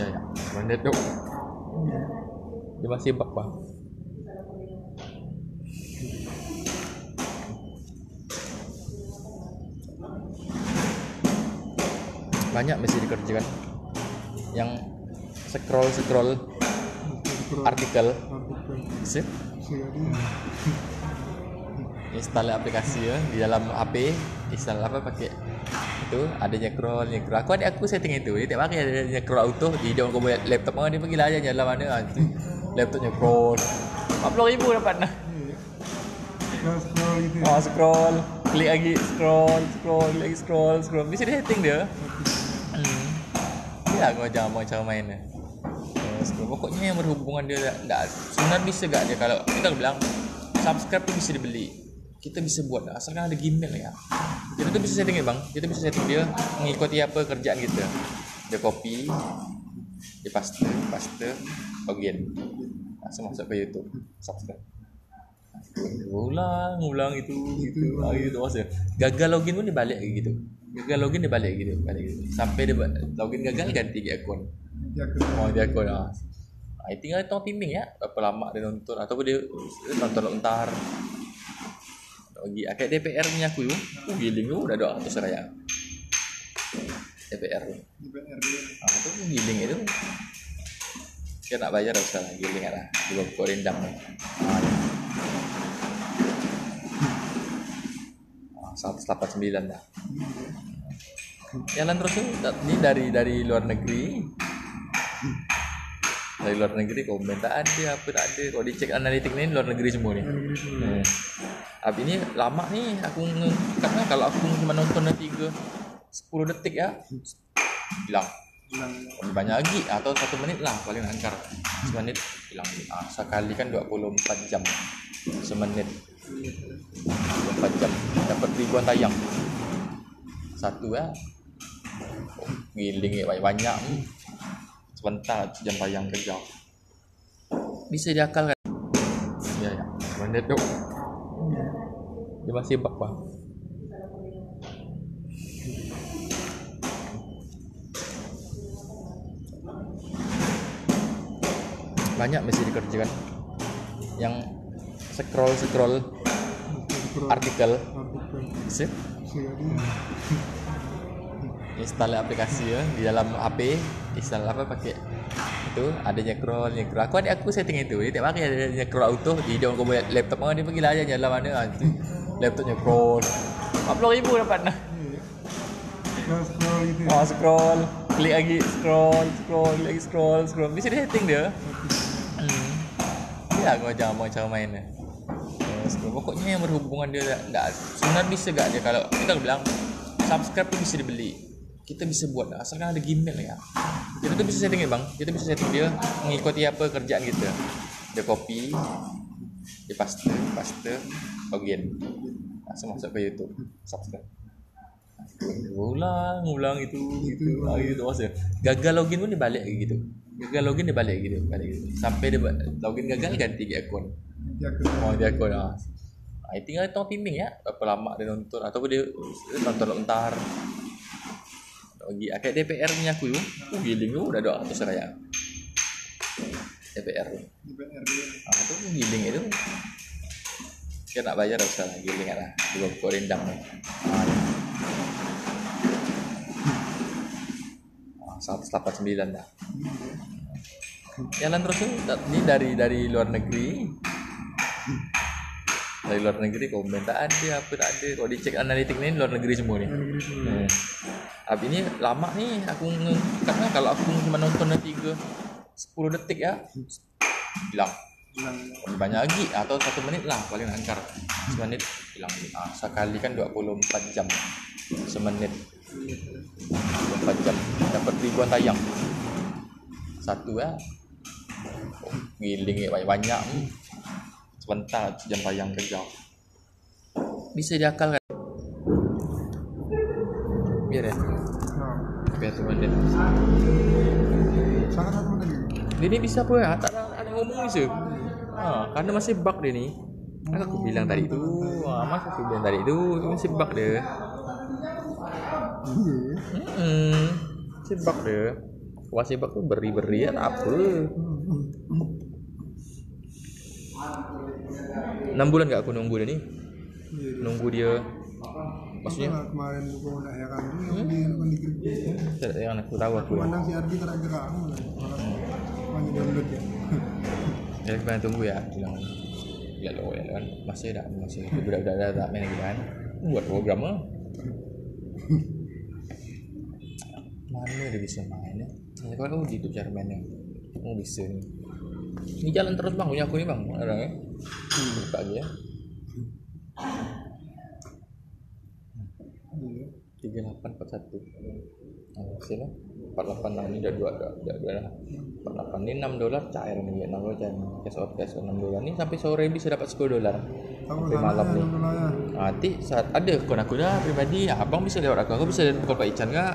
Ya ya. Mana tu? Dia masih bak bang. Banyak mesti dikerjakan. Yang scroll scroll artikel. Sip. Install aplikasi ya di dalam HP. Install apa pakai itu ada nyecrawl nyecrawl aku ada aku setting itu. Dia tak pakai ada nyecrawl auto. Dia dia orang laptop. Orang dia pergi lah aja jalan mana ah, tu laptop nyecrawl 40 ribu dapat nah scroll gitu oh, scroll. Klik lagi scroll scroll klik lagi scroll scroll. Bisa dia setting dia. Hmm. ya aku jangan mau cara main dia. Oh, scroll. pokoknya yang berhubungan dia tak sebenarnya bisa gak dia kalau kita bilang subscribe tu bisa dibeli kita bisa buat asalkan ada gmail ya. Kita tu bisa setting ya bang? Kita bisa setting dia mengikuti apa kerjaan kita. Dia copy dia paste paste login langsung masuk ke YouTube subscribe. Ulang ulang itu itu lagi itu masa. Gagal login pun dia balik lagi gitu. Gagal login dia balik gitu balik gitu. Sampai dia login gagal ganti ke akun. Oh dia akun ah. I tinggal tengok timing ya Berapa lama dia nonton. Ataupun dia, dia nonton entar Lagi Kayak DPR punya aku tu oh, Giling tu dah 200 raya DPR tu DPR dia Ah, tu pun giling itu. Kita nak bayar dah usah lah giling lah. Dua pokok rendang ni. Ah, ya. Ah, 189 dah. Jalan terus tu. Tak- Ni dari dari luar negeri. Dari luar negeri komen tak ada apa tak ada. Kalau dicek analitik ni luar negeri semua ni. negeri semua Hmm. Habis ni lama ni aku kadang kalau aku cuma nonton dah 3 10 detik ya hilang. Lebih banyak lagi atau satu menit lah paling angkar. Semenit hilang. Ah, sekali kan 24 jam. Semenit 24 jam dapat ribuan tayang. Satu ya. Oh, giling ya banyak-banyak. Sebentar jam tayang kerja. Bisa diakalkan. Ya ya. Semenit tu. Dia masih bak bang. Banyak mesti dikerjakan. Yang scroll scroll scroll artikel. artikel Sip. Install aplikasi ya di dalam HP. Install apa pakai itu ada nyecrawl nyecrawl aku ada aku setting itu dia tak pakai ada nyecrawl auto dia dia orang buat laptop orang dia pergi lah aja jalan mana ah, tu. Laptop nyecrawl 40 ribu dapat nah. Scroll scroll gitu. oh, scroll. Klik lagi scroll scroll klik lagi scroll scroll. Bisa dia setting dia. Hmm. ya aku jangan mau cara main dia Oh, scroll. pokoknya yang berhubungan dia tak, tak sebenarnya bisa gak dia kalau kita bilang subscribe tu bisa dibeli kita bisa buat asalkan ada gmail ya. Kita tu bisa setting ya bang? Kita bisa setting dia mengikuti apa kerjaan kita. Dia copy dia paste paste login langsung masuk ke YouTube. Subscribe. Ulang ulang itu itu lagi itu masa. Gagal login pun dia balik lagi gitu. Gagal login dia balik gitu balik gitu. Sampai dia login gagal ganti ke akun. Oh dia akun ah. I tinggal tengok timing ya berapa lama dia nonton. Ataupun dia, dia nonton entar lagi ah, kayak DPR punya aku tu oh, giling tu dah 200 raya DPR tu DPR dia. Ah tu pun giling itu? Kita nak bayar dah usah lah giling lah. Dua pokok rendang ni ah, ya. Ah, 189 dah. Jalan terus tu tak- ni dari dari luar negeri. Dari luar negeri komen tak ada apa tak ada. Kalau dicek analitik ni luar negeri semua ni. negeri semua Hmm. Habis ni lama ni aku kadang kalau aku cuma nonton dah 3 10 detik ya hilang. Lebih banyak lagi atau satu menit lah paling angkar. Semenit hilang. Ah, sekali kan 24 jam. Semenit 24 jam dapat ribuan tayang. Satu ya. Oh, giling ya banyak-banyak ni. Sebentar jam tayang kerja. Bisa diakalkan. Biar ya. nah, Biar tu menit. sangat satu tadi Dia ni bisa apa ya? Tak ada, ada ngomong bisa. Ha, kerana masih bug dia ni. Kan aku bilang tadi tu. Ha, masa aku bilang tadi tu, dia masih bug dia. iya Hmm. Masih bug dia. Kuasa sebab tu beri-beri ya tak apa. Enam bulan gak aku nunggu dia ni? Nunggu dia. Maksudnya? Maksudnya kemarin gua nak heran tu yang dia nak di tak yang aku tahu aku. Pandang si Ardi tak gerak. Malah banyak download dia. Jadi kita tunggu ya bilang Ya lo ya kan masih dah masih budak-budak dah tak main lagi kan. Buat program lah. Mana dia bisa main ya? Ni kalau di tu cara mainnya oh bisa ni. Ni jalan terus bang punya aku ni bang ada ya lagi ya tiga delapan empat satu. Oh, sini empat delapan enam ni dah dua dah dah dua dah empat delapan ni enam dolar cair ni enam dolar cair cash out cash out enam dolar. Ni sampai sore bisa dapat sepuluh dolar. Sampai malam ni. Kalau ya. nanti saat ada akun aku dah pribadi abang bisa lewat aku aku bisa call Pak Ican kak